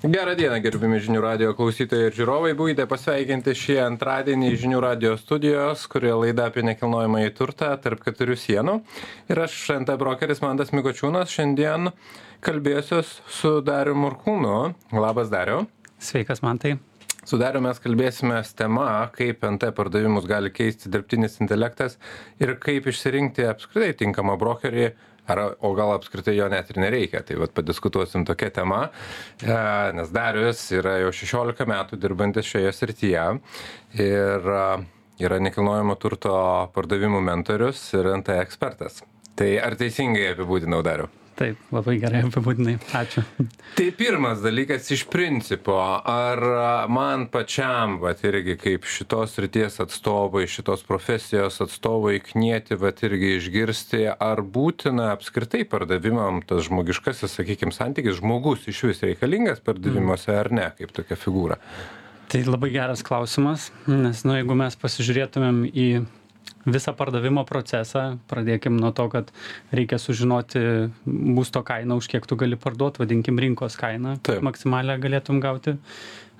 Gerą dieną, gerbimi žinių radio klausytojai ir žiūrovai. Būkite pasveikinti šį antradienį žinių radio studijos, kurioje laida apie nekilnojamą į turtą tarp keturių sienų. Ir aš, NT brokeris Mandas Mikočiūnas, šiandien kalbėsiuos su Dariu Murkūnu. Labas, Dariu. Sveikas, man tai. Su Dariu mes kalbėsime tema, kaip NT pardavimus gali keisti dirbtinis intelektas ir kaip išsirinkti apskritai tinkamą brokerį ar o gal apskritai jo net ir nereikia? Tai vat padiskutuosim tokia tema. E, nes darius yra jau šešiolika metų dirbantis šioje srityje ir e, yra nekilnojamo turto pardavimų mentorius ir nt ekspertas. Tai ar teisingai apibūdinau dariau Taip, labai gerai apibūdinai. Ačiū. Tai pirmas dalykas iš principo, ar man pačiam, va irgi kaip šitos ryties atstovai, šitos profesijos atstovai, knieti, va irgi išgirsti, ar būtina apskritai pardavimam tas žmogiškasis, sakykime, santykis, žmogus iš vis reikalingas pardavimuose ar ne, kaip tokia figūra. Tai labai geras klausimas, nes, nu, jeigu mes pasižiūrėtumėm į visą pardavimo procesą. Pradėkim nuo to kad reikia sužinoti būsto kainą už kiek tu gali parduot vadinkim rinkos kainą Taip. maksimalią galėtum gauti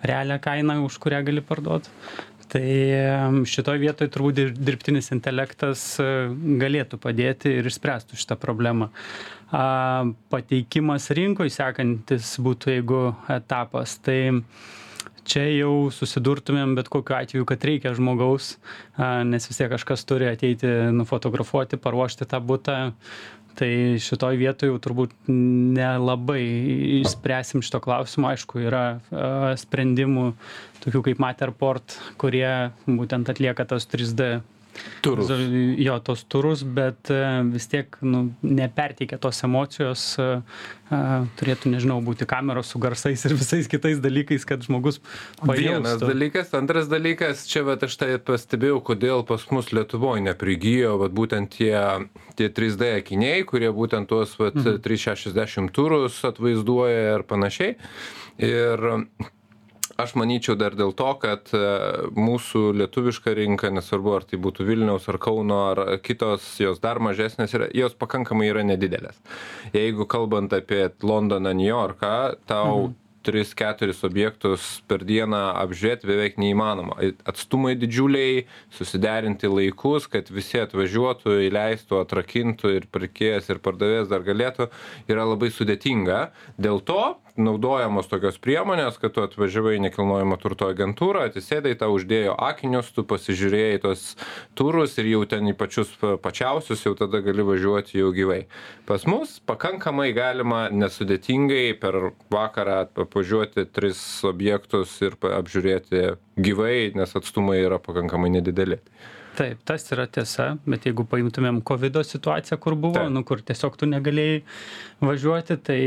realią kainą už kurią gali parduot. Tai šitoj vietoj turbūt dir dirbtinis intelektas e, galėtų padėti ir išspręstų šitą problemą. A pateikimas rinkoj sekantis būtų jeigu etapas tai čia jau susidurtumėm bet kokiu atveju kad reikia žmogaus a nes vis tiek kažkas turi ateiti nufotografuoti paruošti tą butą. Tai šitoj vietoj jau turbūt nelabai išspręsim šito klausimo. Aišku yra a sprendimų tokių kaip materport kurie būtent atlieka tas trys d Turus. Jo, tos turus, bet e, vis tiek nu, neperteikia tos emocijos, e, e, turėtų, nežinau, būti kameros su garsais ir visais kitais dalykais, kad žmogus pajaustų. Vienas dalykas, antras dalykas, čia vat, aš tai pastebėjau, kodėl pas mus Lietuvoje neprigijo vat, būtent tie, tie 3D akiniai, kurie būtent tuos vat, mhm. 360 turus atvaizduoja ir panašiai. Ir aš manyčiau dar dėl to kad e, mūsų lietuviška rinka nesvarbu ar tai būtų vilniaus ar kauno ar kitos jos dar mažesnės yra jos pakankamai yra nedidelės. Jeigu kalbant apie londoną niujorką tau mhm tris keturis objektus per dieną apžiūrėt beveik neįmanoma. Atstumai didžiuliai susiderinti laikus kad visi atvažiuotų įleistų atrakintų ir pirkėjas ir pardavėjas dar galėtų yra labai sudėtinga. Dėl to naudojamos tokios priemonės kad tu atvažiavai į nekilnojamo turto agentūrą atsisėdai tau uždėjo akinius tu pasižiūrėjai tuos turus ir jau ten į pačius pačiausius jau tada gali važiuoti jau gyvai. Pas mus pakankamai galima nesudėtingai per vakarą apvažiuoti tris objektus ir apžiūrėti gyvai nes atstumai yra pakankamai nedideli taip tas yra tiesa bet jeigu paimtumėm kovido situaciją kur buvo nu kur tiesiog tu negalėjai važiuoti tai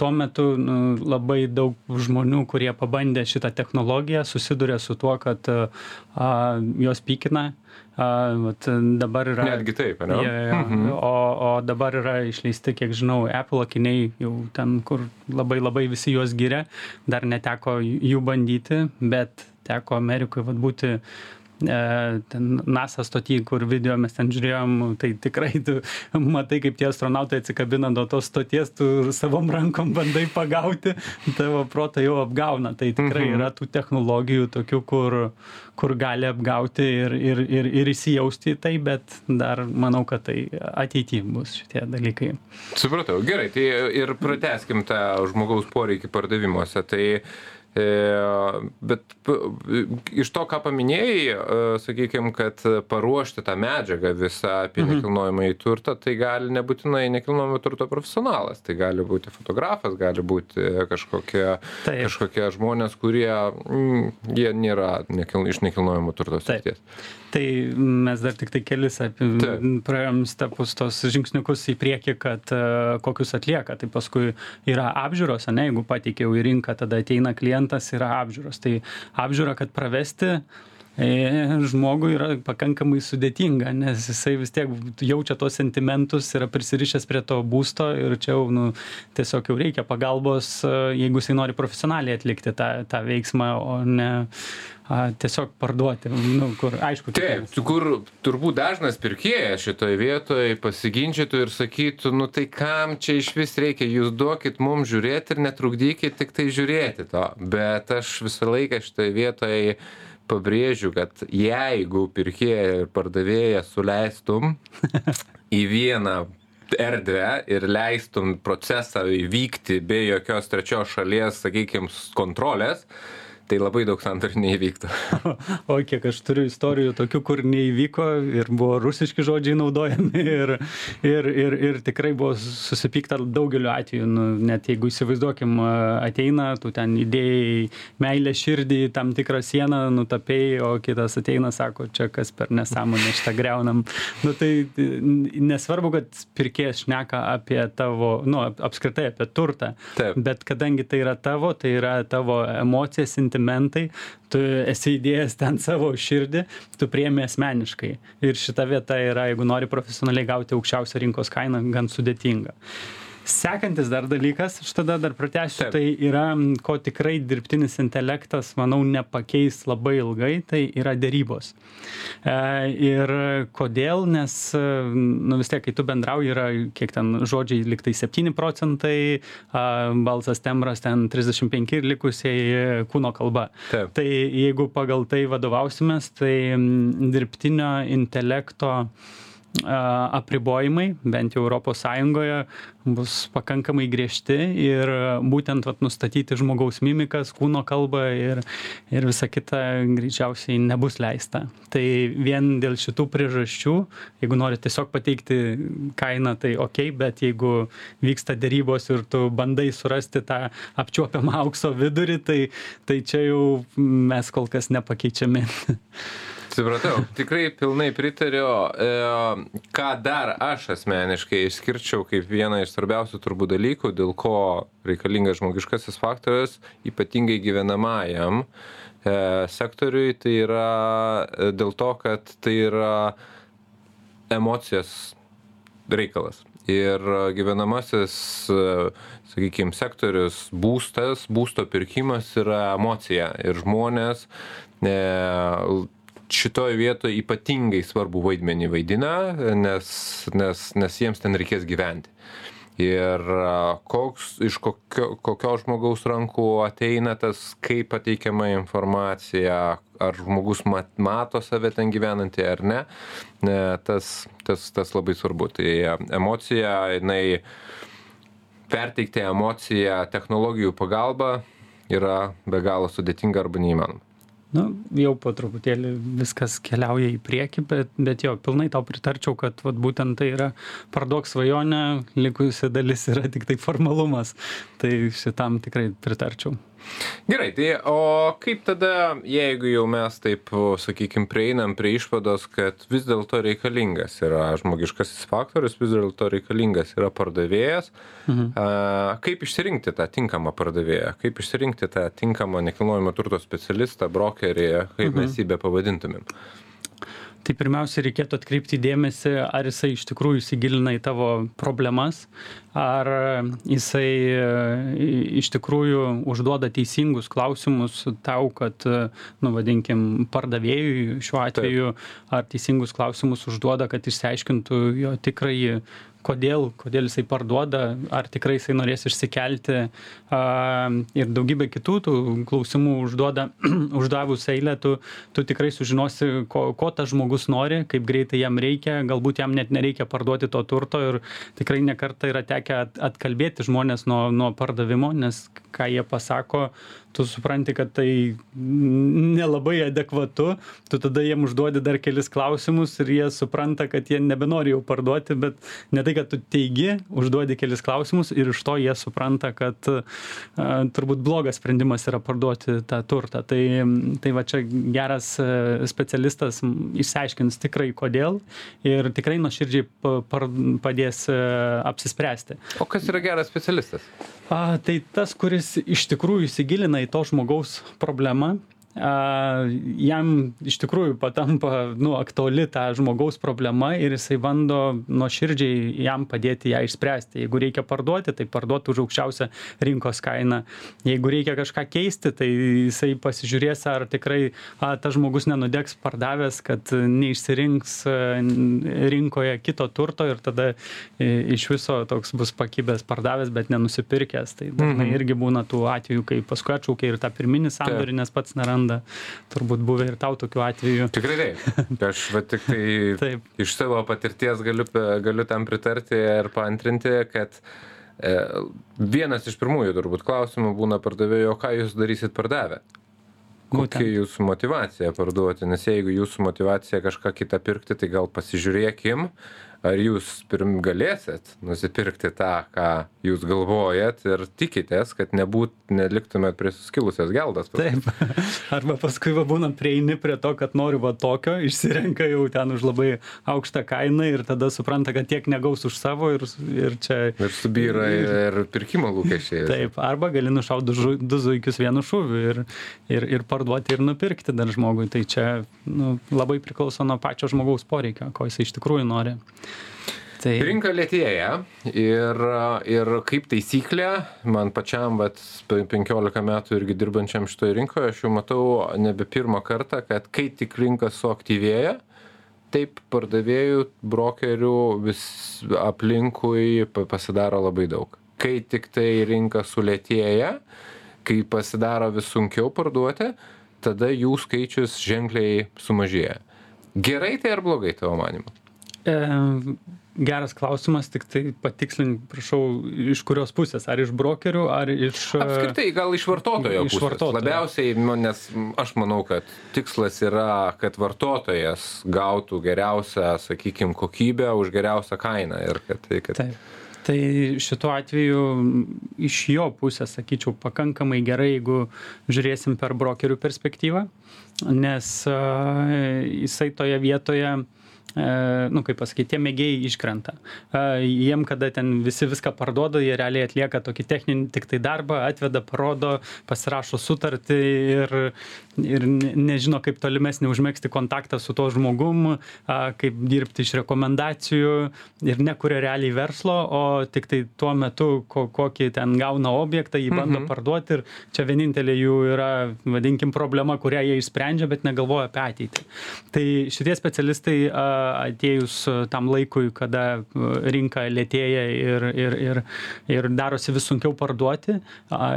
tuo metu nu labai daug žmonių kurie pabandė šitą technologiją susiduria su tuo kad a juos pykina a vat dabar yra netgi taip ane jo jo mhm. o o dabar yra išleisti kiek žinau apple akiniai jau ten kur labai labai visi juos giria dar neteko jų bandyti bet teko amerikoj vat būti ten NASA stoty, kur video mes ten žiūrėjom, tai tikrai tu matai, kaip tie astronautai atsikabina nuo tos stoties, tu savom rankom bandai pagauti, tavo protą jau apgauna. Tai tikrai mhm. yra tų technologijų tokių, kur, kur gali apgauti ir, ir, ir, ir įsijausti į tai, bet dar manau, kad tai ateityje bus šitie dalykai. Supratau, gerai, tai ir prateskim tą žmogaus poreikį pardavimuose. Tai E, bet iš to, ką paminėjai, e, sakykime, kad paruošti tą medžiagą visą apie mhm. nekilnojamąjį turtą, tai gali nebūtinai nekilnojamo turto profesionalas, tai gali būti fotografas, gali būti kažkokie, Taip. kažkokie žmonės, kurie mm, jie nėra nekil, iš nekilnojamo turto srities. Tai mes dar tik tai kelis praėjom stepus tos žingsniukus į priekį, kad uh, kokius atlieka. Tai paskui yra apžiūros, ne, jeigu pateikiau į rinką, tada ateina klientas, yra apžiūros. Tai apžiūra, kad pravesti žmogui yra pakankamai sudėtinga, nes jisai vis tiek jaučia tos sentimentus, yra prisirišęs prie to būsto ir čia jau nu, tiesiog jau reikia pagalbos, jeigu jisai nori profesionaliai atlikti tą, tą veiksmą, o ne a, tiesiog parduoti, nu, kur aišku. Taip, kur turbūt dažnas pirkėjas šitoje vietoje pasiginčytų ir sakytų, nu tai kam čia iš vis reikia, jūs duokit mums žiūrėti ir netrukdykit tik tai žiūrėti to. Bet aš visą laiką šitoje vietoje pabrėžiu, kad jeigu pirkėją ir pardavėją suleistum į vieną erdvę ir leistum procesą įvykti be jokios trečios šalies, sakykime, kontrolės, tai labai daug sandorių neįvyktų. O kiek aš turiu istorijų tokių, kur neįvyko ir buvo rusiški žodžiai naudojami ir, ir, ir, ir tikrai buvo susipykta daugeliu atveju, nu, net jeigu įsivaizduokim, ateina, tu ten idėjai meilę širdį, tam tikrą sieną nutapėjai, o kitas ateina, sako, čia kas per nesąmonę šitą greunam. Nu, tai nesvarbu, kad pirkėjas šneka apie tavo, nu, apskritai apie turtą, Taip. bet kadangi tai yra tavo, tai yra tavo emocijas, sentimentai, sentimentai, tu esi įdėjęs ten savo širdį, tu priemi asmeniškai. Ir šita vieta yra, jeigu nori profesionaliai gauti aukščiausią rinkos kainą, gan sudėtinga sekantis dar dalykas aš tada dar pratęsiu tai yra ko tikrai dirbtinis intelektas manau nepakeis labai ilgai tai yra derybos. E, ir kodėl nes nu vis tiek kai tu bendrauji yra kiek ten žodžiai lygtai septyni procentai balsas tembras ten trisdešim penki ir likusieji kūno kalba. Tai jeigu pagal tai vadovausimės tai dirbtinio intelekto apribojimai, bent jau Europos Sąjungoje, bus pakankamai griežti ir būtent vat, nustatyti žmogaus mimikas, kūno kalbą ir, ir visa kita greičiausiai nebus leista. Tai vien dėl šitų priežasčių, jeigu nori tiesiog pateikti kainą, tai ok, bet jeigu vyksta dėrybos ir tu bandai surasti tą apčiuopiamą aukso vidurį, tai, tai čia jau mes kol kas nepakeičiami. Supratau, tikrai pilnai pritariu. E, ką dar aš asmeniškai išskirčiau kaip vieną iš svarbiausių turbūt dalykų, dėl ko reikalingas žmogiškasis faktorius, ypatingai gyvenamajam e, sektoriui, tai yra e, dėl to, kad tai yra emocijos reikalas. Ir gyvenamasis, sakykime, sektorius, būstas, būsto pirkimas yra emocija. Ir žmonės šitoj vietoj ypatingai svarbų vaidmenį vaidina, nes, nes, nes jiems ten reikės gyventi. Ir koks, iš kokio, kokio žmogaus rankų ateina tas, kaip pateikiama informacija, ar žmogus mat, mato save ten gyvenantį ar ne, tas, tas, tas labai svarbu. Tai emocija, jinai perteikti emociją technologijų pagalba yra be galo sudėtinga arba neįmanoma nu jau po truputėlį viskas keliauja į priekį bet bet jo pilnai tau pritarčiau kad vat būtent tai yra parduok svajonę likusi dalis yra tiktai formalumas. Tai šitam tikrai pritarčiau Gerai, tai o kaip tada, jeigu jau mes taip, sakykime, prieinam prie išvados, kad vis dėlto reikalingas yra žmogiškasis faktorius, vis dėlto reikalingas yra pardavėjas, mhm. a, kaip išsirinkti tą tinkamą pardavėją, kaip išsirinkti tą tinkamą nekilnojamo turto specialistą, brokerį, kaip mhm. mes jį be pavadintumėm? Tai pirmiausia reikėtų atkreipti dėmesį ar jisai iš tikrųjų įsigilina į tavo problemas ar jisai iš tikrųjų užduoda teisingus klausimus tau kad nu vadinkim pardavėjui šiuo atveju ar teisingus klausimus užduoda kad išsiaiškintų jo tikrąjį kodėl kodėl jisai parduoda ar tikrai jisai norės išsikelti ir daugybę kitų tų klausimų užduoda uždavus eilę tu tu tikrai sužinosi ko ko tas žmogus nori kaip greitai jam reikia galbūt jam net nereikia parduoti to turto ir tikrai ne kartą yra tekę atkalbėti žmones nuo nuo pardavimo nes ką jie pasako tu supranti kad tai nelabai adekvatu tu tada jiem užduodi dar kelis klausimus ir jie supranta kad jie nebenori jau parduoti bet ne tai kad tu teigi užduodi kelis klausimus ir iš to jie supranta kad a, turbūt blogas sprendimas yra parduoti tą turtą. Tai tai va čia geras specialistas išsiaiškins tikrai kodėl ir tikrai nuoširdžiai padės apsispręsti. O kas yra geras specialistas? A tai tas kuris iš tikrųjų įsigilina į to žmogaus problemą jam iš tikrųjų patampa nu, aktuali ta žmogaus problema ir jisai bando nuoširdžiai jam padėti ją išspręsti. Jeigu reikia parduoti, tai parduoti už aukščiausią rinkos kainą. Jeigu reikia kažką keisti, tai jisai pasižiūrės, ar tikrai a, tas žmogus nenudegs pardavęs, kad neišsirinks rinkoje kito turto ir tada iš viso toks bus pakibęs pardavęs, bet nenusipirkęs. Tai dažnai mhm. irgi būna tų atvejų, kai paskui atšaukia ir tą pirminį sandorį, nes pats neranda. Turbūt buvę ir tau tokių atvejų. Tikrai taip. Aš va, tik tai iš savo patirties galiu, galiu tam pritarti ir paantrinti, kad e, vienas iš pirmųjų turbūt klausimų būna pardavėjo, ką jūs darysit pardavę. Kokia jūsų motivacija parduoti, nes jeigu jūsų motivacija kažką kitą pirkti, tai gal pasižiūrėkim, ar jūs pirm galėsit nusipirkti tą ką jūs galvojat ir tikitės kad nebūt neliktumėt prie suskilusios geldos taip. Arba paskui va būna prieini prie to kad noriu va tokio išsirenka jau ten už labai aukštą kainą ir tada supranta kad tiek negaus už savo ir ir čia ir subyra ir pirkimo lūkesčiai. Taip. Arba gali nušaut du žu du zuikius vienu šūviu ir ir ir parduoti ir nupirkti dar žmogui. Tai čia nu labai priklauso nuo pačio žmogaus poreikio ko jisai iš tikrųjų nori Tai... Rinka lėtėja ir, ir kaip taisyklė, man pačiam, bet 15 metų irgi dirbančiam šitoje rinkoje, aš jau matau nebe pirmą kartą, kad kai tik rinka suaktyvėja, taip pardavėjų, brokerių vis aplinkui pasidaro labai daug. Kai tik tai rinka sulėtėja, kai pasidaro vis sunkiau parduoti, tada jų skaičius ženkliai sumažėja. Gerai tai ar blogai tavo manimu? E, geras klausimas tiktai patikslink prašau iš kurios pusės? Ar iš brokerių ar iš apskritai gal iš vartotojo iš vartotojo. Labiausiai nu nes aš manau kad tikslas yra kad vartotojas gautų geriausią sakykim kokybę už geriausią kainą ir kad tai kad taip. Tai šituo atveju iš jo pusės sakyčiau pakankamai gerai jeigu žiūrėsim per brokerių perspektyvą nes jisai toje vietoje E, nu, kaip pasakyti, tie mėgėjai iškrenta. E, jiem, kada ten visi viską parduoda, jie realiai atlieka tokį techninį tik tai darbą, atveda, parodo, pasirašo sutartį ir, ir nežino, kaip tolimesnį užmėgsti kontaktą su tuo žmogum, kaip dirbti iš rekomendacijų ir nekuria realiai verslo, o tik tai tuo metu, ko, kokį ten gauna objektą, jį bando mhm. parduoti ir čia vienintelė jų yra, vadinkim, problema, kurią jie išsprendžia, bet negalvoja apie ateitį. Tai šitie specialistai uh, atėjus tam laikui, kada e, rinka lėtėja ir, ir, ir, ir darosi vis sunkiau parduoti,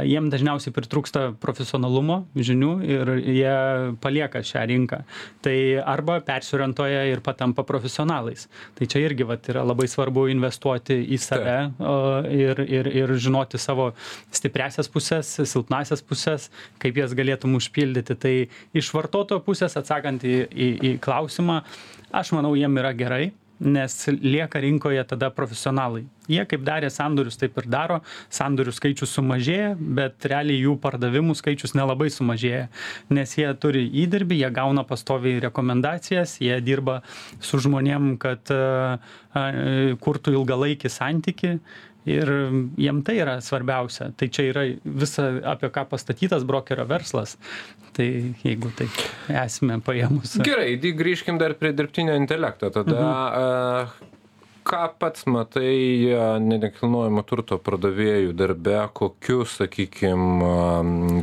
jiem dažniausiai pritrūksta profesionalumo, žinių ir jie palieka šią rinką. Tai arba persiorientuoja ir patampa profesionalais. Tai čia irgi vat, yra labai svarbu investuoti į save ir, ir, ir žinoti savo stipresias pusės, silpnasias pusės, kaip jas galėtum užpildyti. Tai iš vartotojo pusės atsakant į, į, į klausimą, aš manau jiem yra gerai nes lieka rinkoje tada profesionalai. Jie kaip darė sandorius taip ir daro. Sandorių skaičius sumažėja bet realiai jų pardavimų skaičius nelabai sumažėja nes jie turi įdirbį jie gauna pastoviai rekomendacijas jie dirba su žmonėm kad kurtų ilgalaikį santykį ir jiem tai yra svarbiausia tai čia yra visa apie ką pastatytas brokerio verslas tai jeigu taip esmę paėmus gerai grįžkim dar prie dirbtinio intelekto tada mhm. ką pats matai nekilnojamo turto pardavėjų darbe kokius sakykim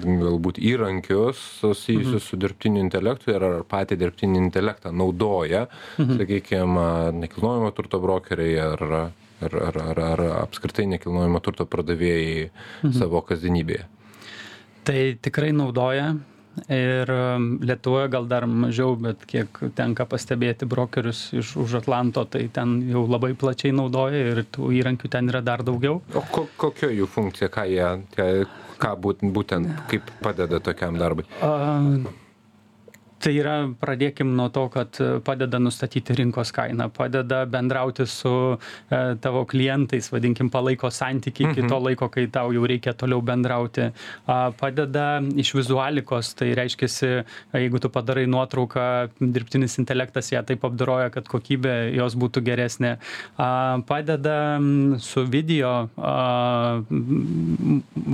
galbūt įrankius susijusius mhm. su dirbtiniu intelektu ir ar patį dirbtinį intelektą naudoja mhm. sakykim nekilnojamo turto brokeriai ar ar ar ar ar apskritai nekilnojamo turto pardavėjai mhm. savo kasdienybėje? Tai tikrai naudoja. Ir um, Lietuvoje gal dar mažiau, bet kiek tenka pastebėti brokerius iš už Atlanto, tai ten jau labai plačiai naudoja ir tų įrankių ten yra dar daugiau. O ko, kokia jų funkcija, ką jie, ką būt, būtent, kaip padeda tokiam darbui? Uh, tai yra pradėkim nuo to kad padeda nustatyti rinkos kainą padeda bendrauti su e, tavo klientais vadinkim palaiko santykį iki to mhm. laiko kai tau jau reikia toliau bendrauti. A padeda iš vizualikos tai reiškiasi jeigu tu padarai nuotrauką dirbtinis intelektas ją taip apdoroja kad kokybė jos būtų geresnė. A padeda su video a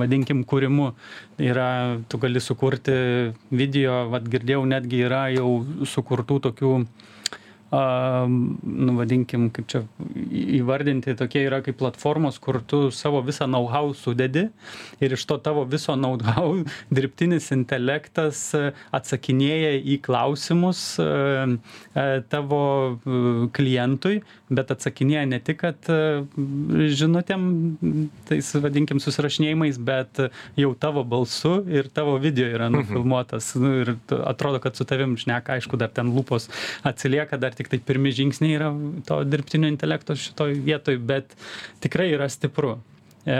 vadinkim kūrimu yra tu gali sukurti video vat girdėjau netgi yra jau sukurtų tokių nu vadinkim kaip čia įvardinti tokie yra kaip platformos kur tu savo visą hau sudedi ir iš to tavo viso hau dirbtinis intelektas atsakinėja į klausimus tavo klientui bet atsakinėja ne tik kad žinutėm tais vadinkim susirašinėjimais bet jau tavo balsu ir tavo video yra mhm. nufilmuotas nu ir atrodo kad su tavim šneka aišku dar ten lūpos atsilieka dar tiktai pirmi žingsniai yra to dirbtinio intelekto šitoj vietoj, bet tikrai yra stipru. E,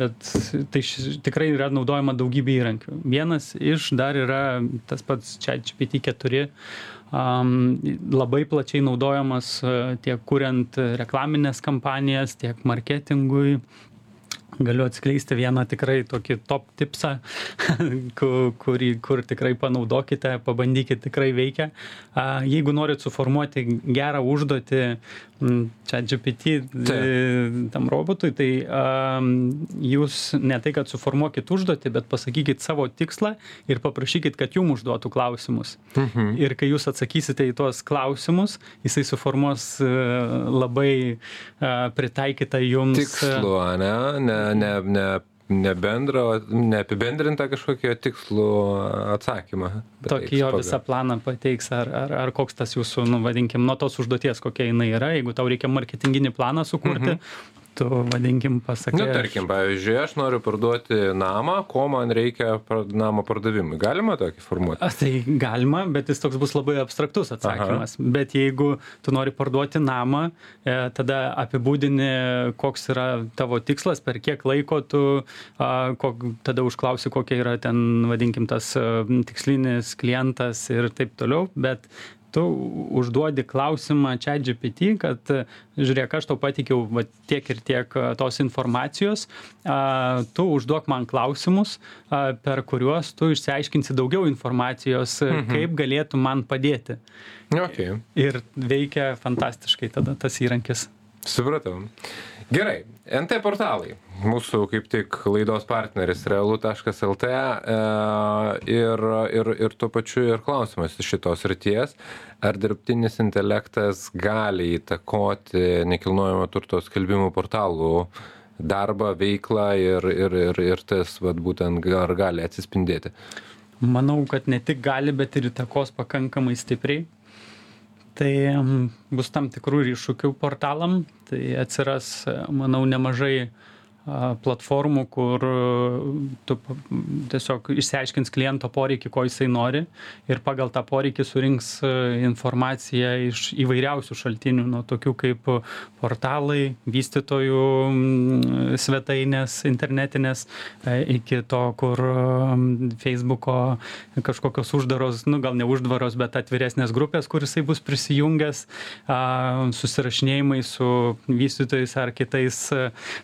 bet tai š, tikrai yra naudojama daugybė įrankių. Vienas iš dar yra tas pats čia GPT 4, um, labai plačiai naudojamas e, tiek kuriant reklaminės kampanijas, tiek marketingui, galiu atskleisti vieną tikrai tokį top tipsą, kurį, kur tikrai panaudokite, pabandykite, tikrai veikia. Jeigu norit suformuoti gerą užduotį čia GPT tam robotui, tai jūs ne tai, kad suformuokit užduotį, bet pasakykit savo tikslą ir paprašykit, kad jum užduotų klausimus. Mhm. Ir kai jūs atsakysite į tuos klausimus, jisai suformuos e, labai pritaikytą jums. Tikslu, ne? ne ne ne ne bendrą ne apibendrintą kažkokį o tikslų atsakymą. Tokį jo visą planą pateiks ar ar ar koks tas jūsų nu vadinkim nuo tos užduoties kokia jinai yra jeigu tau reikia marketinginį planą sukurti mhm tu vadinkim pasakai. Nu, tarkim, pavyzdžiui, aš noriu parduoti namą, ko man reikia namo pardavimui. Galima tokį formuoti? A, tai galima, bet jis toks bus labai abstraktus atsakymas. Bet jeigu tu nori parduoti namą, e, tada apibūdini, koks yra tavo tikslas, per kiek laiko tu, a, kok, tada užklausi, kokia yra ten, vadinkim, tas a, tikslinis klientas ir taip toliau. Bet tu užduodi klausimą ChatGPT, kad žiūrėk, aš tau pateikiau va, tiek ir tiek tos informacijos, a, tu užduok man klausimus, a, per kuriuos tu išsiaiškinsi daugiau informacijos, mhm. kaip galėtų man padėti. Okay. Ir veikia fantastiškai tada tas įrankis. Supratau. Gerai, NT portalai. Mūsų kaip tik laidos partneris realu.lt e, ir, ir, ir tuo pačiu ir klausimas iš šitos ryties. Ar dirbtinis intelektas gali įtakoti nekilnojamo turto skelbimų portalų darbą, veiklą ir, ir, ir, ir tas vat, būtent ar gali atsispindėti? Manau, kad ne tik gali, bet ir įtakos pakankamai stipriai tai bus tam tikrų ir iššūkių portalam. Tai atsiras manau nemažai platformų, kur tu tiesiog išsiaiškins kliento poreikį, ko jisai nori ir pagal tą poreikį surinks informaciją iš įvairiausių šaltinių, nuo tokių kaip portalai, vystytojų svetainės internetinės, iki to, kur Facebooko kažkokios uždaros, nu gal ne uždaros, bet atviresnės grupės, kur jisai bus prisijungęs, susirašinėjimai su vystytojais ar kitais,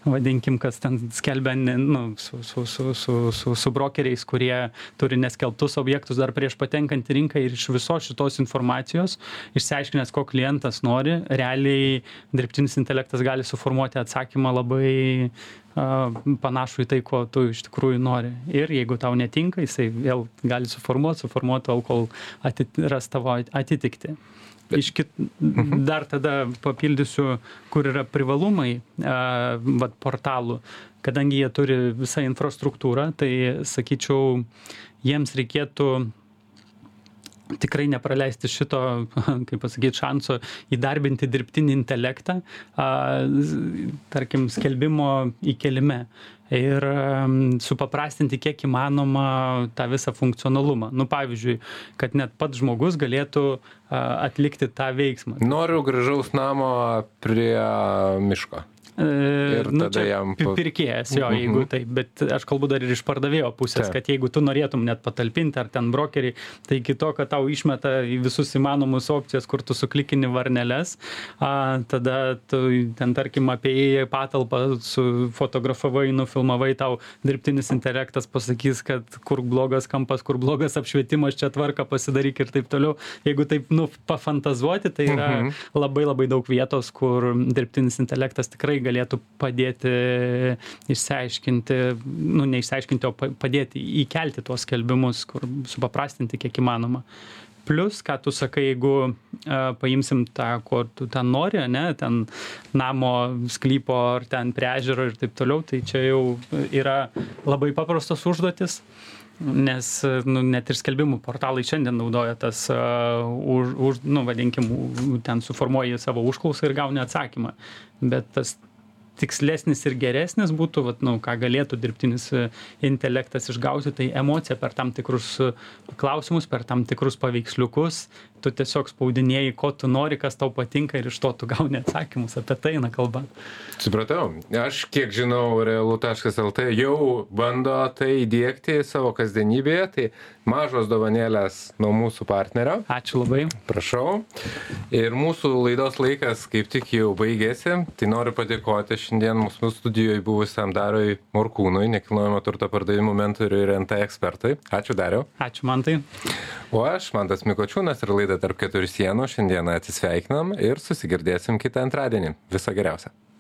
vadinkim, kas ten skelbia nu, su, su, su, su, su, su brokeriais, kurie turi neskelbtus objektus dar prieš patenkant į rinką ir iš visos šitos informacijos, išsiaiškinęs, ko klientas nori, realiai dirbtinis intelektas gali suformuoti atsakymą labai panašų į tai, ko tu iš tikrųjų nori. Ir jeigu tau netinka, jisai vėl gali suformuoti, suformuoti kol atit, ras tavo atitikti iš kit dar tada papildysiu kur yra privalumai a vat portalų. Kadangi jie turi visą infrastruktūrą tai sakyčiau jiems reikėtų tikrai nepraleisti šito, kaip pasakyti, šanso įdarbinti dirbtinį intelektą, a, tarkim, skelbimo įkelime ir supaprastinti kiek įmanoma tą visą funkcionalumą. Nu, pavyzdžiui, kad net pats žmogus galėtų atlikti tą veiksmą. Noriu gražaus namo prie miško. Ir nu, tada jam pirkėjas, jo, Mhm. jeigu taip, bet aš kalbu dar ir iš pardavėjo pusės, Taip. kad jeigu tu norėtum net patalpinti ar ten brokerį, tai iki to, kad tau išmeta į visus įmanomus opcijas, kur tu suklikini varneles, a, tada tu ten tarkim apie patalpą sufotografavai, nufilmavai, tau dirbtinis intelektas pasakys, kad kur blogas kampas, kur blogas apšvietimas, čia tvarka pasidaryk ir taip toliau. Jeigu taip, nu, pafantazuoti, tai yra Mhm. labai labai daug vietos, kur dirbtinis intelektas tikrai galėtų padėti išsiaiškinti, nu, neišsiaiškinti, o pa- padėti įkelti tuos skelbimus, kur supaprastinti kiek įmanoma. Plus, ką tu sakai, jeigu uh, paimsim tą, ko tu ten nori, ne, ten namo, sklypo ar ten prie ežero ir taip toliau, tai čia jau yra labai paprastos užduotis. Nes nu, net ir skelbimų portalai šiandien naudoja tas, uh, už, už, nu, vadinkim, ten suformuoji savo užklausą ir gauni atsakymą. Bet tas tikslesnis ir geresnis būtų, vat, nu, ką galėtų dirbtinis e, intelektas išgauti, tai emocija per tam tikrus e, klausimus, per tam tikrus paveiksliukus. Tu tiesiog spaudinėjai, ko tu nori, kas tau patinka ir iš to tu gauni atsakymus. Apie tai eina kalba. Supratau. Aš kiek žinau, realu.lt jau bando tai įdėkti savo kasdienybėje, tai mažos dovanėlės nuo mūsų partnerio. Ačiū labai. Prašau. Ir mūsų laidos laikas kaip tik jau baigėsi. Tai noriu padėkoti šiandien mūsų studijoje buvusiam Darui Morkūnui, nekilnojamo turto pardavimų mentoriui ir NT ekspertui. Ačiū Dariau. Ačiū man tai. O aš, Mantas Mikočiūnas ir laida tarp keturių sienų. Šiandieną atsisveikinam ir susigirdėsim kitą antradienį. Viso geriausio.